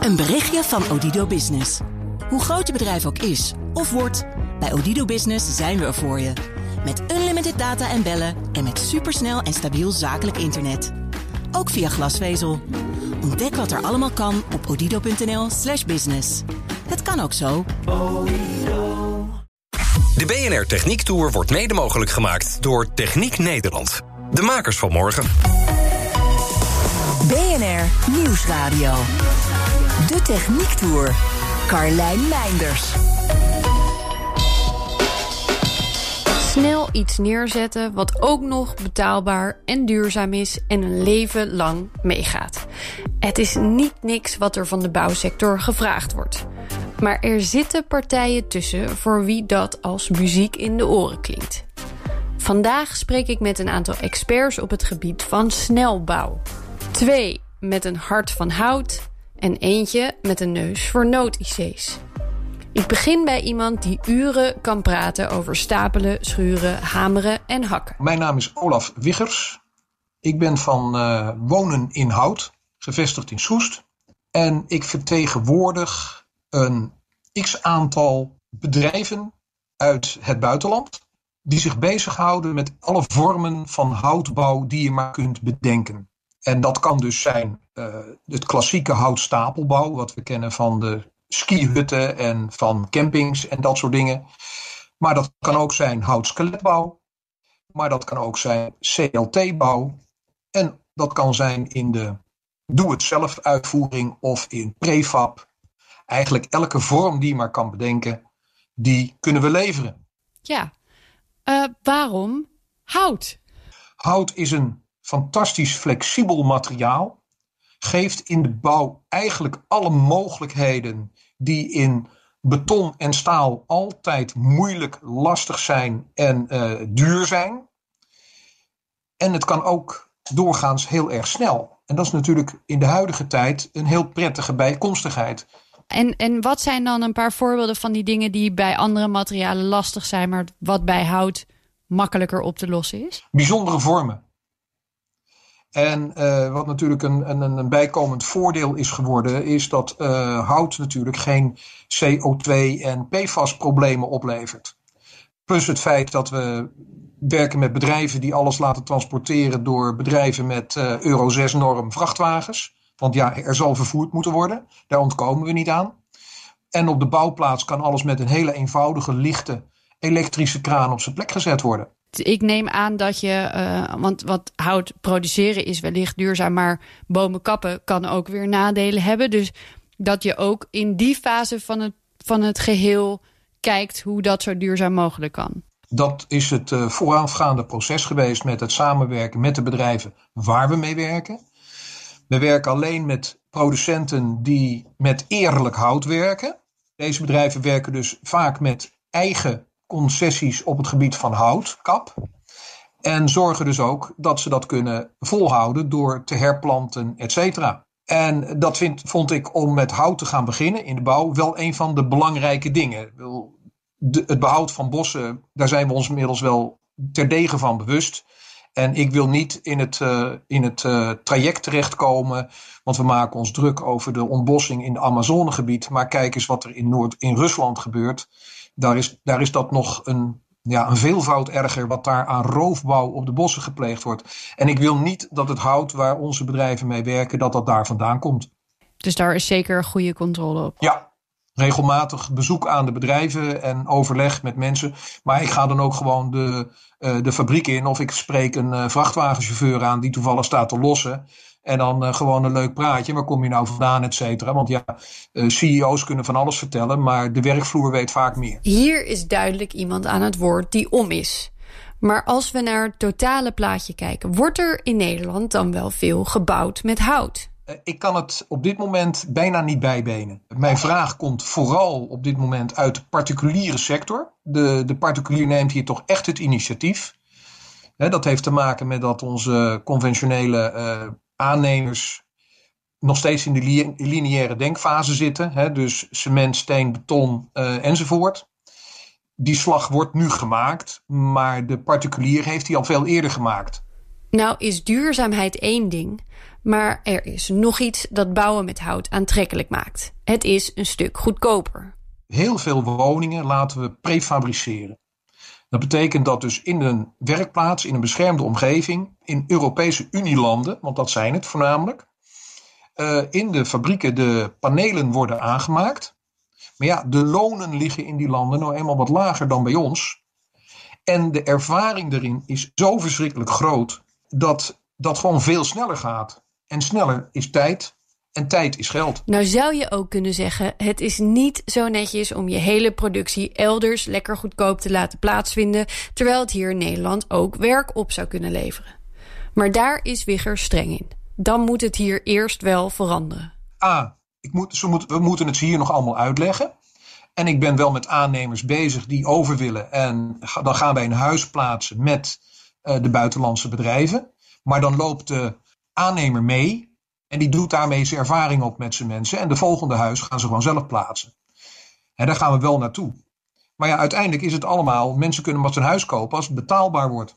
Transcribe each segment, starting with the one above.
Een berichtje van Odido Business. Hoe groot je bedrijf ook is of wordt, bij Odido Business zijn we er voor je. Met unlimited data en bellen en met supersnel en stabiel zakelijk internet. Ook via glasvezel. Ontdek wat er allemaal kan op odido.nl/slash business. Het kan ook zo. De BNR Techniek Tour wordt mede mogelijk gemaakt door Techniek Nederland. De makers van morgen. BNR Nieuwsradio. De Techniek Tour. Carlijn Meinders. Snel iets neerzetten wat ook nog betaalbaar en duurzaam is en een leven lang meegaat. Het is niet niks wat er van de bouwsector gevraagd wordt. Maar er zitten partijen tussen voor wie dat als muziek in de oren klinkt. Vandaag spreek ik met een aantal experts op het gebied van snelbouw. Twee met een hart van hout en eentje met een neus voor nood-IC's. Ik begin bij iemand die uren kan praten over stapelen, schuren, hameren en hakken. Mijn naam is Olaf Wiggers. Ik ben van uh, Wonen in Hout, gevestigd in Soest. En ik vertegenwoordig een x aantal bedrijven uit het buitenland. Die zich bezighouden met alle vormen van houtbouw die je maar kunt bedenken. En dat kan dus zijn uh, het klassieke houtstapelbouw, wat we kennen van de skihutten en van campings en dat soort dingen. Maar dat kan ook zijn houtskeletbouw. Maar dat kan ook zijn CLT-bouw. En dat kan zijn in de doe-het-zelf uitvoering of in prefab. Eigenlijk elke vorm die je maar kan bedenken, die kunnen we leveren. Ja, uh, waarom hout? Hout is een fantastisch flexibel materiaal. Geeft in de bouw eigenlijk alle mogelijkheden die in beton en staal altijd moeilijk, lastig zijn en uh, duur zijn. En het kan ook doorgaans heel erg snel. En dat is natuurlijk in de huidige tijd een heel prettige bijkomstigheid. En, en wat zijn dan een paar voorbeelden van die dingen die bij andere materialen lastig zijn, maar wat bij hout makkelijker op te lossen is? Bijzondere vormen. En uh, wat natuurlijk een, een, een bijkomend voordeel is geworden, is dat uh, hout natuurlijk geen CO2 en PFAS problemen oplevert. Plus het feit dat we werken met bedrijven die alles laten transporteren door bedrijven met uh, Euro 6 norm vrachtwagens. Want ja, er zal vervoerd moeten worden. Daar ontkomen we niet aan. En op de bouwplaats kan alles met een hele eenvoudige, lichte elektrische kraan op zijn plek gezet worden ik neem aan dat je, uh, want wat hout produceren is wellicht duurzaam, maar bomen kappen kan ook weer nadelen hebben. Dus dat je ook in die fase van het, van het geheel kijkt hoe dat zo duurzaam mogelijk kan. Dat is het uh, voorafgaande proces geweest met het samenwerken met de bedrijven waar we mee werken. We werken alleen met producenten die met eerlijk hout werken. Deze bedrijven werken dus vaak met eigen concessies op het gebied van hout, kap. En zorgen dus ook dat ze dat kunnen volhouden door te herplanten, et cetera. En dat vind, vond ik om met hout te gaan beginnen in de bouw wel een van de belangrijke dingen. Het behoud van bossen, daar zijn we ons inmiddels wel terdege van bewust. En ik wil niet in het, uh, in het uh, traject terechtkomen, want we maken ons druk over de ontbossing in het Amazonegebied. Maar kijk eens wat er in, Noord, in Rusland gebeurt daar is, daar is dat nog een, ja, een veelvoud erger wat daar aan roofbouw op de bossen gepleegd wordt. En ik wil niet dat het hout waar onze bedrijven mee werken, dat dat daar vandaan komt. Dus daar is zeker goede controle op? Ja, regelmatig bezoek aan de bedrijven en overleg met mensen. Maar ik ga dan ook gewoon de, uh, de fabriek in of ik spreek een uh, vrachtwagenchauffeur aan die toevallig staat te lossen. En dan uh, gewoon een leuk praatje. Waar kom je nou vandaan, et cetera. Want ja, CEO's kunnen van alles vertellen, maar de werkvloer weet vaak meer. Hier is duidelijk iemand aan het woord die om is. Maar als we naar het totale plaatje kijken, wordt er in Nederland dan wel veel gebouwd met hout? Uh, ik kan het op dit moment bijna niet bijbenen. Mijn vraag komt vooral op dit moment uit de particuliere sector. De, de particulier neemt hier toch echt het initiatief. Dat heeft te maken met dat onze conventionele uh, aannemers nog steeds in de lineaire denkfase zitten. Dus cement, steen, beton uh, enzovoort. Die slag wordt nu gemaakt, maar de particulier heeft die al veel eerder gemaakt. Nou is duurzaamheid één ding, Maar er is nog iets dat bouwen met hout aantrekkelijk maakt. Het is een stuk goedkoper. Heel veel woningen laten we prefabriceren. Dat betekent dat dus in een werkplaats, in een beschermde omgeving, in Europese Unielanden, want dat zijn het voornamelijk, uh, in de fabrieken de panelen worden aangemaakt. Maar ja, de lonen liggen in die landen nou eenmaal wat lager dan bij ons. En de ervaring erin is zo verschrikkelijk groot dat dat gewoon veel sneller gaat. En sneller is tijd en tijd is geld. Nou zou je ook kunnen zeggen: het is niet zo netjes om je hele productie elders lekker goedkoop te laten plaatsvinden, terwijl het hier in Nederland ook werk op zou kunnen leveren. Maar daar is Wigger streng in. Dan moet het hier eerst wel veranderen. A, ik moet, ze moet, we moeten het hier nog allemaal uitleggen. En ik ben wel met aannemers bezig die over willen. En dan gaan wij een huis plaatsen met uh, de buitenlandse bedrijven. Maar dan loopt de aannemer mee en die doet daarmee zijn ervaring op met zijn mensen. En de volgende huis gaan ze gewoon zelf plaatsen. En daar gaan we wel naartoe. Maar ja, uiteindelijk is het allemaal, mensen kunnen wat een huis kopen als het betaalbaar wordt.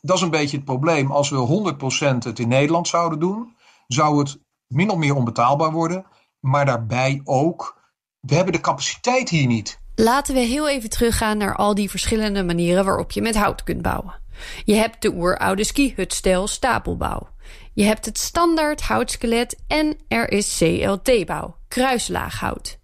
Dat is een beetje het probleem. Als we 100% het in Nederland zouden doen, zou het min of meer onbetaalbaar worden. Maar daarbij ook, we hebben de capaciteit hier niet. Laten we heel even teruggaan naar al die verschillende manieren waarop je met hout kunt bouwen. Je hebt de oeroude skihutstijl stapelbouw. Je hebt het standaard houtskelet en er is CLT-bouw, kruislaaghout.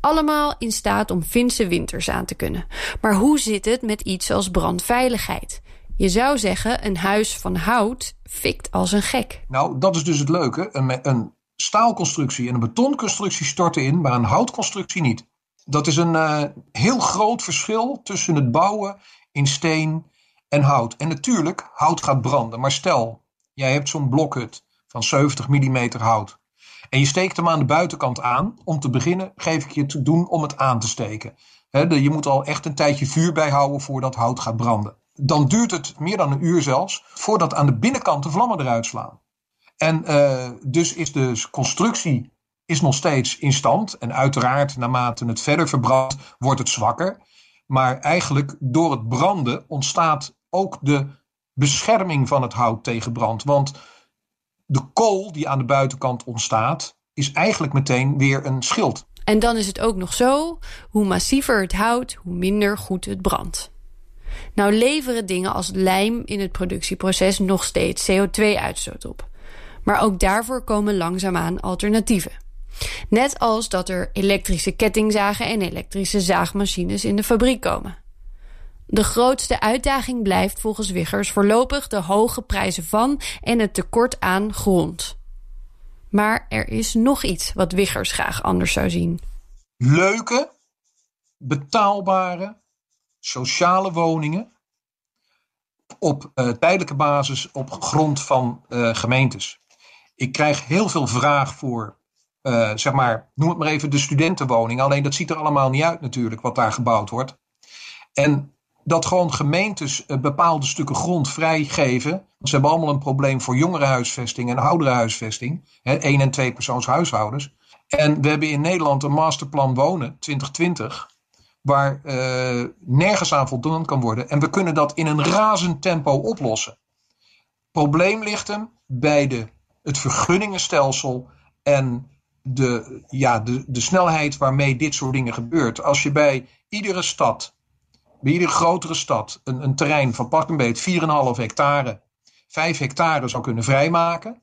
Allemaal in staat om Finse winters aan te kunnen. Maar hoe zit het met iets als brandveiligheid? Je zou zeggen, een huis van hout fikt als een gek. Nou, dat is dus het leuke. Een, een staalconstructie en een betonconstructie storten in, maar een houtconstructie niet. Dat is een uh, heel groot verschil tussen het bouwen in steen en hout. En natuurlijk, hout gaat branden. Maar stel, jij hebt zo'n blokhut van 70 mm hout. En je steekt hem aan de buitenkant aan. Om te beginnen geef ik je te doen om het aan te steken. je moet al echt een tijdje vuur bijhouden voordat hout gaat branden. Dan duurt het meer dan een uur zelfs voordat aan de binnenkant de vlammen eruit slaan. En uh, dus is de constructie is nog steeds in stand. En uiteraard, naarmate het verder verbrandt, wordt het zwakker. Maar eigenlijk door het branden ontstaat ook de bescherming van het hout tegen brand. Want de kool die aan de buitenkant ontstaat, is eigenlijk meteen weer een schild. En dan is het ook nog zo: hoe massiever het hout, hoe minder goed het brandt. Nou leveren dingen als lijm in het productieproces nog steeds CO2-uitstoot op. Maar ook daarvoor komen langzaamaan alternatieven. Net als dat er elektrische kettingzagen en elektrische zaagmachines in de fabriek komen. De grootste uitdaging blijft volgens Wiggers voorlopig de hoge prijzen van en het tekort aan grond. Maar er is nog iets wat Wiggers graag anders zou zien. Leuke, betaalbare, sociale woningen op uh, tijdelijke basis op grond van uh, gemeentes. Ik krijg heel veel vraag voor, uh, zeg maar, noem het maar even de studentenwoning. Alleen dat ziet er allemaal niet uit natuurlijk, wat daar gebouwd wordt. En dat gewoon gemeentes eh, bepaalde stukken grond vrijgeven. Ze hebben allemaal een probleem voor jongerenhuisvesting en ouderenhuisvesting. Hè, één- en twee persoons huishoudens. En we hebben in Nederland een masterplan wonen 2020. Waar uh, nergens aan voldaan kan worden. En we kunnen dat in een razend tempo oplossen. Probleem ligt hem bij de, het vergunningenstelsel en de, ja, de, de snelheid waarmee dit soort dingen gebeurt. Als je bij iedere stad bij iedere grotere stad een, een terrein van pak een beet 4,5 hectare, 5 hectare zou kunnen vrijmaken,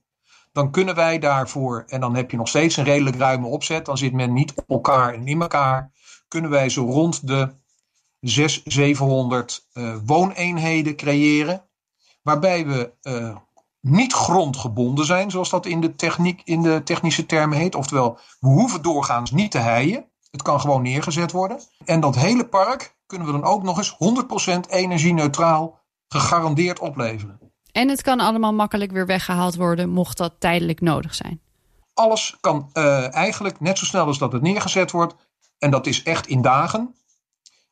dan kunnen wij daarvoor, en dan heb je nog steeds een redelijk ruime opzet, dan zit men niet op elkaar en in elkaar, kunnen wij zo rond de 600, 700 uh, wooneenheden creëren, waarbij we uh, niet grondgebonden zijn, zoals dat in de, techniek, in de technische termen heet. Oftewel, we hoeven doorgaans niet te heien. Het kan gewoon neergezet worden. En dat hele park kunnen we dan ook nog eens 100% energie-neutraal gegarandeerd opleveren. En het kan allemaal makkelijk weer weggehaald worden, mocht dat tijdelijk nodig zijn. Alles kan uh, eigenlijk net zo snel als dat het neergezet wordt, en dat is echt in dagen,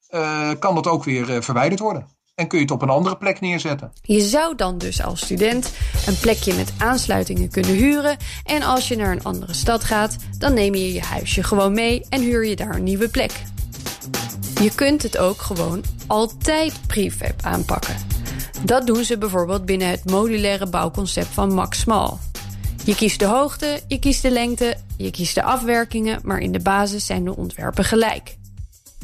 uh, kan dat ook weer uh, verwijderd worden. En kun je het op een andere plek neerzetten. Je zou dan dus als student een plekje met aansluitingen kunnen huren. En als je naar een andere stad gaat, dan neem je je huisje gewoon mee en huur je daar een nieuwe plek. Je kunt het ook gewoon altijd prefab aanpakken. Dat doen ze bijvoorbeeld binnen het modulaire bouwconcept van Max Small. Je kiest de hoogte, je kiest de lengte, je kiest de afwerkingen, maar in de basis zijn de ontwerpen gelijk.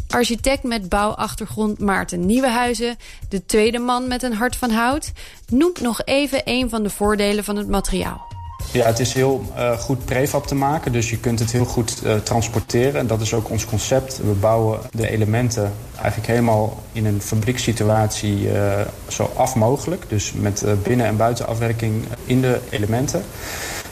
Architect met bouwachtergrond Maarten Nieuwenhuizen, de tweede man met een hart van hout, noemt nog even een van de voordelen van het materiaal. Ja, het is heel uh, goed prefab te maken, dus je kunt het heel goed uh, transporteren. En dat is ook ons concept. We bouwen de elementen eigenlijk helemaal in een fabriekssituatie uh, zo af mogelijk. Dus met binnen- en buitenafwerking in de elementen,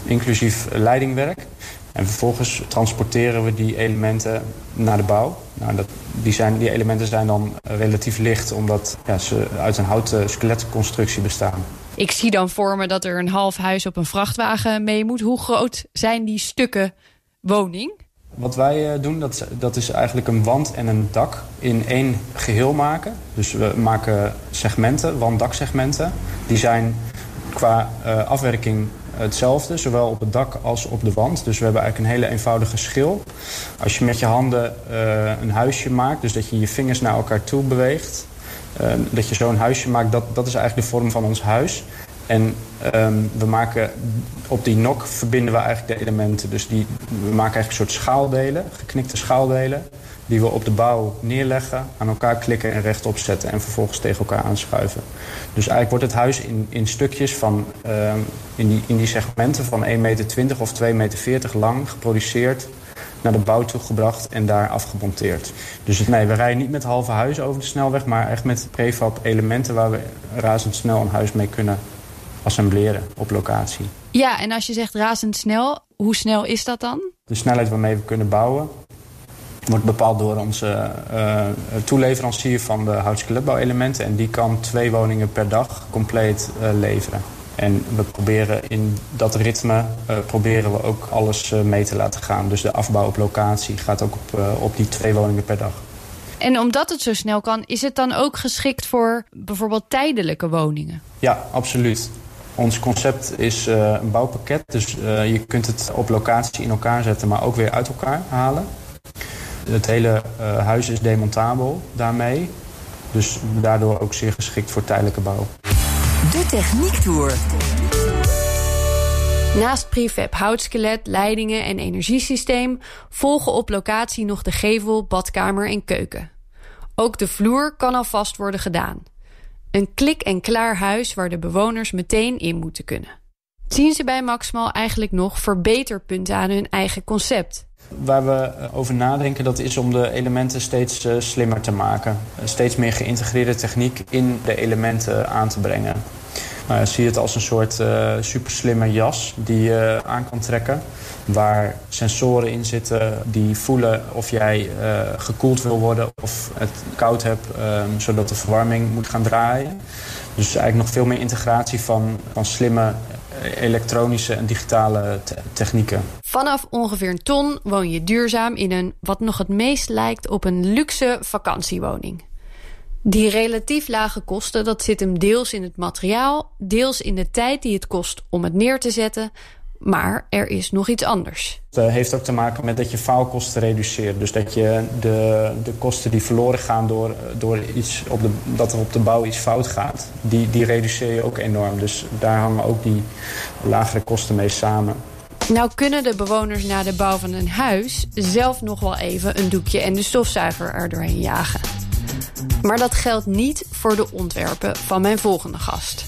inclusief leidingwerk. En vervolgens transporteren we die elementen naar de bouw. Nou, dat, die, die elementen zijn dan relatief licht, omdat ja, ze uit een houten skeletconstructie bestaan. Ik zie dan voor me dat er een half huis op een vrachtwagen mee moet. Hoe groot zijn die stukken woning? Wat wij doen, dat, dat is eigenlijk een wand en een dak in één geheel maken. Dus we maken segmenten, wand-daksegmenten. Die zijn qua uh, afwerking hetzelfde, zowel op het dak als op de wand. Dus we hebben eigenlijk een hele eenvoudige schil. Als je met je handen uh, een huisje maakt, dus dat je je vingers naar elkaar toe beweegt... Uh, dat je zo'n huisje maakt, dat, dat is eigenlijk de vorm van ons huis. En um, we maken op die nok verbinden we eigenlijk de elementen. Dus die, we maken eigenlijk een soort schaaldelen, geknikte schaaldelen... die we op de bouw neerleggen, aan elkaar klikken en rechtop zetten... en vervolgens tegen elkaar aanschuiven. Dus eigenlijk wordt het huis in, in stukjes van, uh, in, die, in die segmenten van 1,20 meter of 2,40 meter lang geproduceerd naar de bouw toegebracht en daar afgemonteerd. Dus nee, we rijden niet met halve huizen over de snelweg, maar echt met prefab elementen waar we razendsnel een huis mee kunnen assembleren op locatie. Ja, en als je zegt razendsnel, hoe snel is dat dan? De snelheid waarmee we kunnen bouwen wordt bepaald door onze uh, toeleverancier van de houtskeletbouwelementen. En die kan twee woningen per dag compleet uh, leveren. En we proberen in dat ritme uh, proberen we ook alles mee te laten gaan. Dus de afbouw op locatie gaat ook op, op die twee woningen per dag. En omdat het zo snel kan, is het dan ook geschikt voor bijvoorbeeld tijdelijke woningen? Ja, absoluut. Ons concept is een bouwpakket. Dus je kunt het op locatie in elkaar zetten, maar ook weer uit elkaar halen. Het hele huis is demontabel daarmee. Dus daardoor ook zeer geschikt voor tijdelijke bouw. De Techniek Tour. Naast prefab houtskelet, leidingen en energiesysteem volgen op locatie nog de gevel, badkamer en keuken. Ook de vloer kan alvast worden gedaan. Een klik-en-klaar huis waar de bewoners meteen in moeten kunnen. Zien ze bij Maximal eigenlijk nog verbeterpunten aan hun eigen concept? Waar we over nadenken, dat is om de elementen steeds uh, slimmer te maken. Steeds meer geïntegreerde techniek in de elementen aan te brengen. Nou, zie het als een soort superslimme jas die je aan kan trekken. Waar sensoren in zitten die voelen of jij gekoeld wil worden of het koud hebt, uh, zodat de verwarming moet gaan draaien. Dus eigenlijk nog veel meer integratie van, van slimme elektronische en digitale te technieken. Vanaf ongeveer een ton woon je duurzaam in een wat nog het meest lijkt op een luxe vakantiewoning. Die relatief lage kosten, dat zit hem deels in het materiaal, deels in de tijd die het kost om het neer te zetten. Maar er is nog iets anders. Het heeft ook te maken met dat je faalkosten reduceert. Dus dat je de, de kosten die verloren gaan door, door iets op de, dat er op de bouw iets fout gaat, die, die reduceer je ook enorm. Dus daar hangen ook die lagere kosten mee samen. Nou kunnen de bewoners na de bouw van een huis zelf nog wel even een doekje en de stofzuiger er doorheen jagen. Maar dat geldt niet voor de ontwerpen van mijn volgende gast.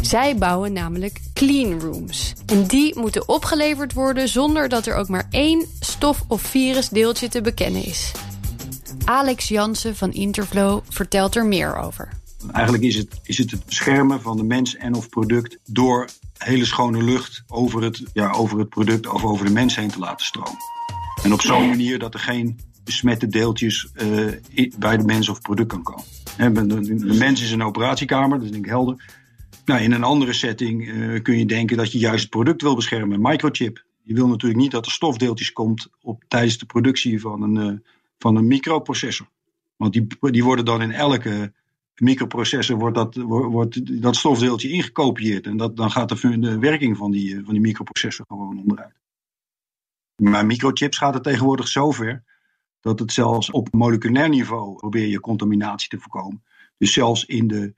Zij bouwen namelijk clean rooms. En die moeten opgeleverd worden zonder dat er ook maar één stof- of virusdeeltje te bekennen is. Alex Jansen van Interflow vertelt er meer over. Eigenlijk is het, is het beschermen van de mens en of product door hele schone lucht over het, ja, over het product of over de mens heen te laten stromen. En op zo'n manier dat er geen besmette deeltjes uh, bij de mens of product kan komen. De mens is een operatiekamer, dat is denk ik helder. Nou, in een andere setting uh, kun je denken dat je juist het product wil beschermen. Microchip. Je wil natuurlijk niet dat er stofdeeltjes komt op, tijdens de productie van een, uh, van een microprocessor. Want die, die worden dan in elke microprocessor wordt dat, wordt dat stofdeeltje ingekopieerd. En dat, dan gaat de, de werking van die, van die microprocessor gewoon onderuit. Maar microchips gaat het tegenwoordig zover dat het zelfs op moleculair niveau probeer je contaminatie te voorkomen. Dus zelfs in de,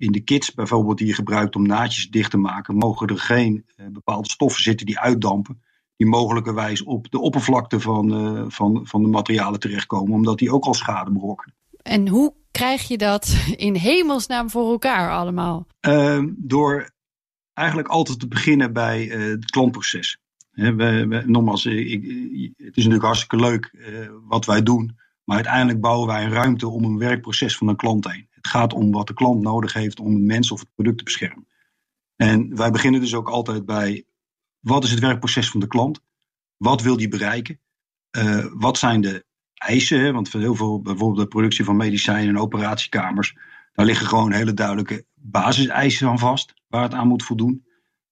in de kits bijvoorbeeld die je gebruikt om naadjes dicht te maken, mogen er geen uh, bepaalde stoffen zitten die uitdampen. Die mogelijkerwijs op de oppervlakte van, uh, van, van de materialen terechtkomen, omdat die ook al schade berokkenen. En hoe krijg je dat in hemelsnaam voor elkaar allemaal? Uh, door eigenlijk altijd te beginnen bij het klantproces. He, we, we, nogmaals, ik, het is natuurlijk hartstikke leuk wat wij doen. Maar uiteindelijk bouwen wij een ruimte om een werkproces van een klant heen. Het gaat om wat de klant nodig heeft om het mens of het product te beschermen. En wij beginnen dus ook altijd bij wat is het werkproces van de klant? Wat wil die bereiken? Uh, wat zijn de eisen? Want voor heel veel, bijvoorbeeld de productie van medicijnen en operatiekamers, daar liggen gewoon hele duidelijke basiseisen aan vast waar het aan moet voldoen.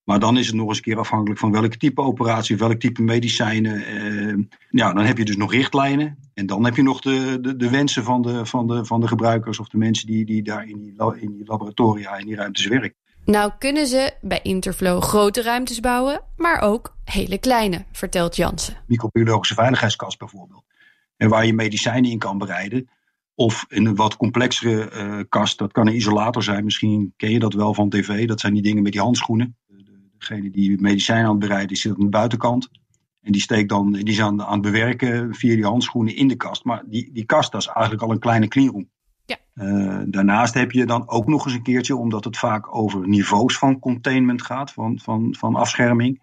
Maar dan is het nog eens een keer afhankelijk van welke type operatie, welk type medicijnen. Eh, ja, dan heb je dus nog richtlijnen. En dan heb je nog de, de, de wensen van de, van, de, van de gebruikers of de mensen die, die daar in die, in die laboratoria, in die ruimtes werken. Nou kunnen ze bij Interflow grote ruimtes bouwen, maar ook hele kleine, vertelt Jansen. Microbiologische veiligheidskast bijvoorbeeld. En waar je medicijnen in kan bereiden. Of in een wat complexere uh, kast, dat kan een isolator zijn. Misschien ken je dat wel van tv. Dat zijn die dingen met die handschoenen degene die medicijnen aan het bereiden is, zit aan de buitenkant. En die, steekt dan, die is aan, aan het bewerken via die handschoenen in de kast. Maar die, die kast, dat is eigenlijk al een kleine cleanroom. Ja. Uh, daarnaast heb je dan ook nog eens een keertje, omdat het vaak over niveaus van containment gaat, van, van, van afscherming,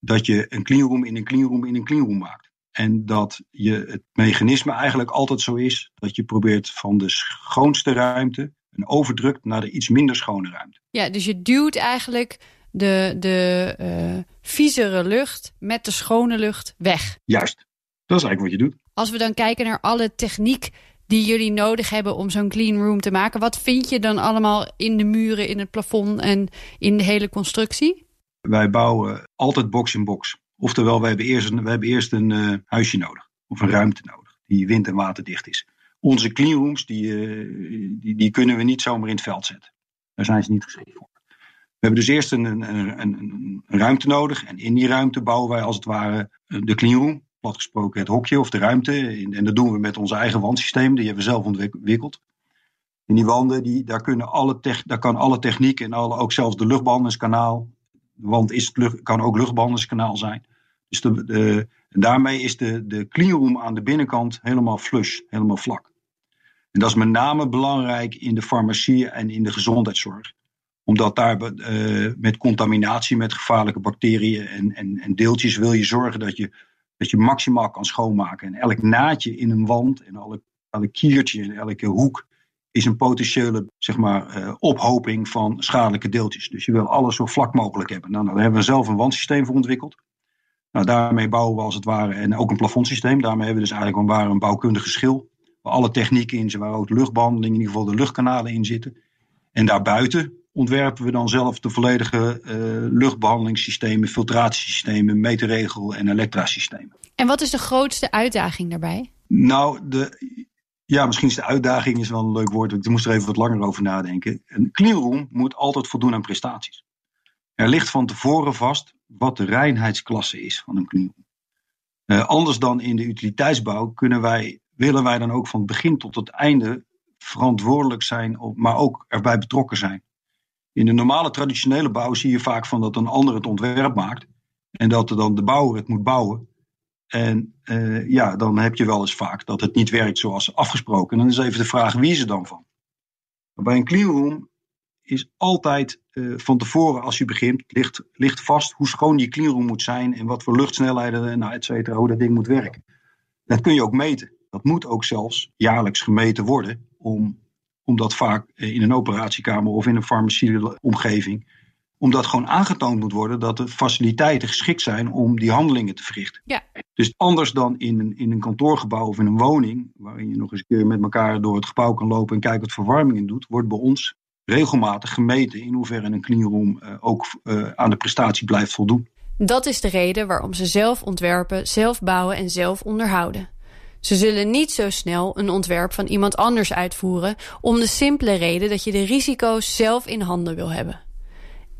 dat je een cleanroom in een cleanroom in een cleanroom maakt. En dat je het mechanisme eigenlijk altijd zo is dat je probeert van de schoonste ruimte een overdrukt naar de iets minder schone ruimte. Ja, dus je duwt eigenlijk de, de uh, viezere lucht met de schone lucht weg. Juist, dat is eigenlijk wat je doet. Als we dan kijken naar alle techniek die jullie nodig hebben om zo'n clean room te maken, wat vind je dan allemaal in de muren, in het plafond en in de hele constructie? Wij bouwen altijd box in box. Oftewel, we hebben eerst een, we hebben eerst een uh, huisje nodig, of een ruimte nodig, die wind- en waterdicht is. Onze cleanrooms, die, uh, die, die kunnen we niet zomaar in het veld zetten. Daar zijn ze niet geschikt voor. We hebben dus eerst een, een, een, een, ruimte nodig. En in die ruimte bouwen wij als het ware de cleanroom. Plat gesproken het hokje of de ruimte. En dat doen we met ons eigen wandsysteem. Die hebben we zelf ontwikkeld. In die wanden, die, daar, kunnen alle daar kan alle techniek en alle, ook zelfs de luchtbehandelingskanaal. De wand is lucht, kan ook luchtbehandelingskanaal zijn. Dus de, daarmee is de, de cleanroom aan de binnenkant helemaal flush, helemaal vlak. En dat is met name belangrijk in de farmacie en in de gezondheidszorg omdat daar uh, met contaminatie met gevaarlijke bacteriën en, en, en deeltjes wil je zorgen dat je, dat je maximaal kan schoonmaken. En elk naadje in een wand en elk, elk kiertje en elke hoek is een potentiële zeg maar, uh, ophoping van schadelijke deeltjes. Dus je wil alles zo vlak mogelijk hebben. Nou, daar hebben we zelf een wandsysteem voor ontwikkeld. Nou, daarmee bouwen we als het ware, en ook een plafondsysteem. Daarmee hebben we dus eigenlijk een, een bouwkundige schil. Waar alle technieken in zitten, waar ook de luchtbehandeling, in ieder geval de luchtkanalen in zitten. En daarbuiten ontwerpen we dan zelf de volledige uh, luchtbehandelingssystemen, filtratiesystemen, meterregel en elektrasystemen. En wat is de grootste uitdaging daarbij? Nou, de, ja, misschien is de uitdaging is wel een leuk woord. Ik moest er even wat langer over nadenken. Een cleanroom moet altijd voldoen aan prestaties. Er ligt van tevoren vast wat de reinheidsklasse is van een cleanroom. Uh, anders dan in de utiliteitsbouw kunnen wij, willen wij dan ook van het begin tot het einde verantwoordelijk zijn, maar ook erbij betrokken zijn. In de normale traditionele bouw zie je vaak van dat een ander het ontwerp maakt. En dat dan de bouwer het moet bouwen. En uh, ja, dan heb je wel eens vaak dat het niet werkt zoals afgesproken. En dan is even de vraag wie is er dan van. Maar bij een cleanroom is altijd uh, van tevoren als je begint, ligt, ligt vast hoe schoon die cleanroom moet zijn. En wat voor luchtsnelheden, nou, et cetera, hoe dat ding moet werken. Dat kun je ook meten. Dat moet ook zelfs jaarlijks gemeten worden om omdat vaak in een operatiekamer of in een farmacieutische omgeving, omdat gewoon aangetoond moet worden dat de faciliteiten geschikt zijn om die handelingen te verrichten. Ja. Dus anders dan in een, in een kantoorgebouw of in een woning, waarin je nog eens een keer met elkaar door het gebouw kan lopen en kijken wat verwarming doet, wordt bij ons regelmatig gemeten in hoeverre een cleanroom uh, ook uh, aan de prestatie blijft voldoen. Dat is de reden waarom ze zelf ontwerpen, zelf bouwen en zelf onderhouden. Ze zullen niet zo snel een ontwerp van iemand anders uitvoeren om de simpele reden dat je de risico's zelf in handen wil hebben.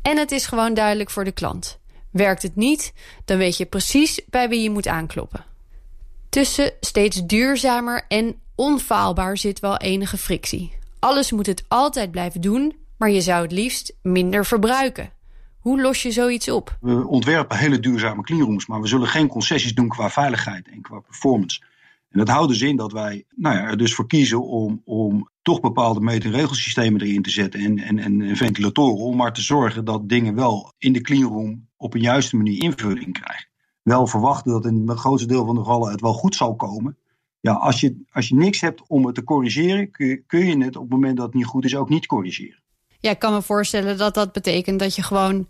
En het is gewoon duidelijk voor de klant. Werkt het niet, dan weet je precies bij wie je moet aankloppen. Tussen steeds duurzamer en onfaalbaar zit wel enige frictie. Alles moet het altijd blijven doen, maar je zou het liefst minder verbruiken. Hoe los je zoiets op? We ontwerpen hele duurzame cleanrooms, maar we zullen geen concessies doen qua veiligheid en qua performance. En dat houdt dus in dat wij nou ja, er dus voor kiezen om, om toch bepaalde meet- en regelsystemen erin te zetten en, en, en ventilatoren, om maar te zorgen dat dingen wel in de cleanroom op een juiste manier invulling krijgen. Wel verwachten dat in het grootste deel van de gevallen het wel goed zal komen. Ja, als je, als je niks hebt om het te corrigeren, kun je, kun je het op het moment dat het niet goed is ook niet corrigeren. Ja, ik kan me voorstellen dat dat betekent dat je gewoon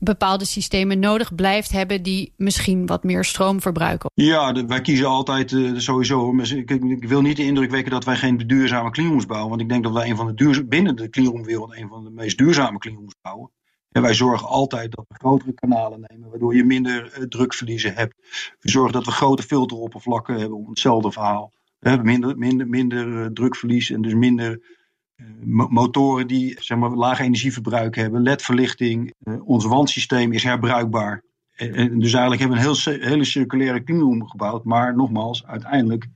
bepaalde systemen nodig blijft hebben die misschien wat meer stroom verbruiken. Ja, wij kiezen altijd uh, sowieso. Ik, ik, wil niet de indruk wekken dat wij geen duurzame cleanrooms bouwen. Want ik denk dat wij een van de duurzaam, binnen de cleanroomwereld een van de meest duurzame cleanrooms bouwen. En wij zorgen altijd dat we grotere kanalen nemen, waardoor je minder uh, drukverliezen hebt. We zorgen dat we grote filteroppervlakken hebben om hetzelfde verhaal. We hebben minder, minder, minder uh, drukverlies en dus minder motoren die zeg maar, laag energieverbruik hebben, LED-verlichting. ons wandsysteem is herbruikbaar. En dus eigenlijk hebben we een heel, hele circulaire cleanroom gebouwd. Maar nogmaals, uiteindelijk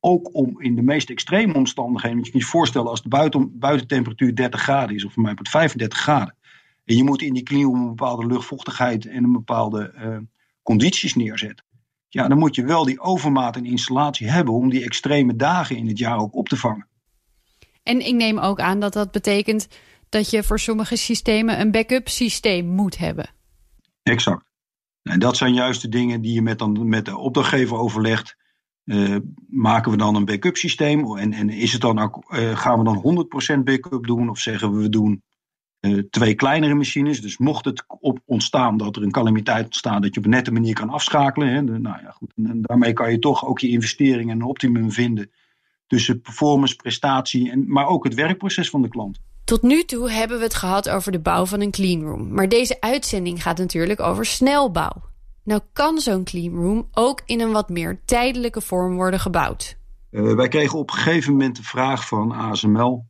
ook om in de meest extreme omstandigheden. Moet je je voorstellen als de buiten, buitentemperatuur 30 graden is, of voor mij 35 graden. En je moet in die cleanroom een bepaalde luchtvochtigheid en een bepaalde condities neerzetten. Ja, dan moet je wel die overmaat en installatie hebben om die extreme dagen in het jaar ook op te vangen. En ik neem ook aan dat dat betekent dat je voor sommige systemen een backup systeem moet hebben. Exact. En dat zijn juist de dingen die je met, dan, met de opdrachtgever overlegt. Uh, maken we dan een backup systeem? En, en is het dan ook, uh, gaan we dan 100% backup doen? Of zeggen we we doen uh, twee kleinere machines? Dus mocht het op ontstaan dat er een calamiteit ontstaat, dat je op een nette manier kan afschakelen. Hè? Nou ja, goed. En daarmee kan je toch ook je investeringen een optimum vinden tussen performance, prestatie, en, maar ook het werkproces van de klant. Tot nu toe hebben we het gehad over de bouw van een cleanroom. Maar deze uitzending gaat natuurlijk over snelbouw. Nou kan zo'n cleanroom ook in een wat meer tijdelijke vorm worden gebouwd. Uh, wij kregen op een gegeven moment de vraag van ASML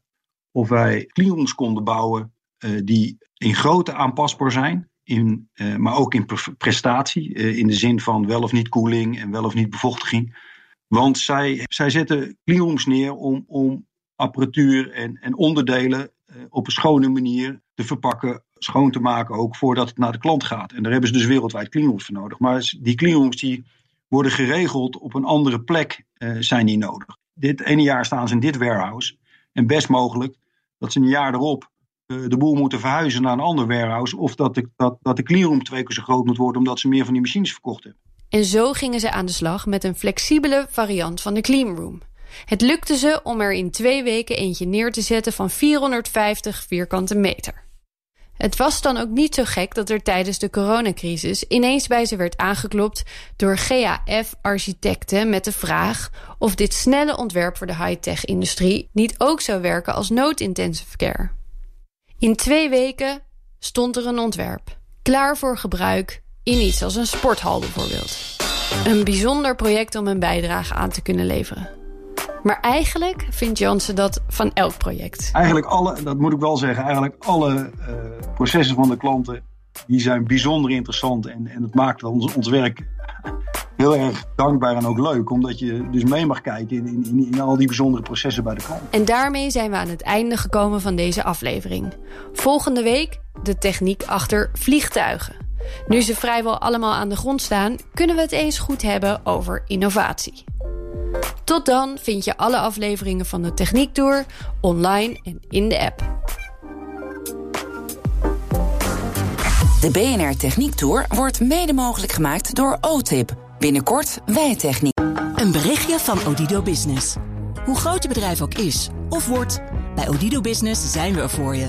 of wij cleanrooms konden bouwen uh, die in grootte aanpasbaar zijn, in, uh, maar ook in prestatie, in de zin van wel of niet koeling en wel of niet bevochtiging. Want zij, zij zetten cleanrooms neer om, om apparatuur en, en onderdelen uh, op een schone manier te verpakken, schoon te maken, ook voordat het naar de klant gaat. En daar hebben ze dus wereldwijd cleanrooms voor nodig. Maar die cleanrooms die worden geregeld op een andere plek, uh, zijn die nodig. Dit ene jaar staan ze in dit warehouse. En best mogelijk dat ze een jaar erop uh, de boel moeten verhuizen naar een ander warehouse. Of dat de, dat, dat de cleanroom twee keer zo groot moet worden omdat ze meer van die machines verkocht hebben. En zo gingen ze aan de slag met een flexibele variant van de cleanroom. Het lukte ze om er in twee weken eentje neer te zetten van 450 vierkante meter. Het was dan ook niet zo gek dat er tijdens de coronacrisis ineens bij ze werd aangeklopt door GAF-architecten met de vraag of dit snelle ontwerp voor de high-tech-industrie niet ook zou werken als nood-intensive care. In twee weken stond er een ontwerp, klaar voor gebruik in iets als een sporthal bijvoorbeeld. Een bijzonder project om een bijdrage aan te kunnen leveren. Maar eigenlijk vindt Jansen dat van elk project. Eigenlijk alle, dat moet ik wel zeggen, eigenlijk alle uh, processen van de klanten, die zijn bijzonder interessant. En, en het maakt ons, ons werk heel erg dankbaar en ook leuk. Omdat je dus mee mag kijken in, in, in al die bijzondere processen bij de klant. En daarmee zijn we aan het einde gekomen van deze aflevering. Volgende week de techniek achter vliegtuigen. Nu ze vrijwel allemaal aan de grond staan, kunnen we het eens goed hebben over innovatie. Tot dan vind je alle afleveringen van de Techniek Tour online en in de app. De BNR Techniek Tour wordt mede mogelijk gemaakt door OTIP. Binnenkort Wijtechniek. Een berichtje van Odido Business. Hoe groot je bedrijf ook is of wordt, bij Odido Business zijn we er voor je.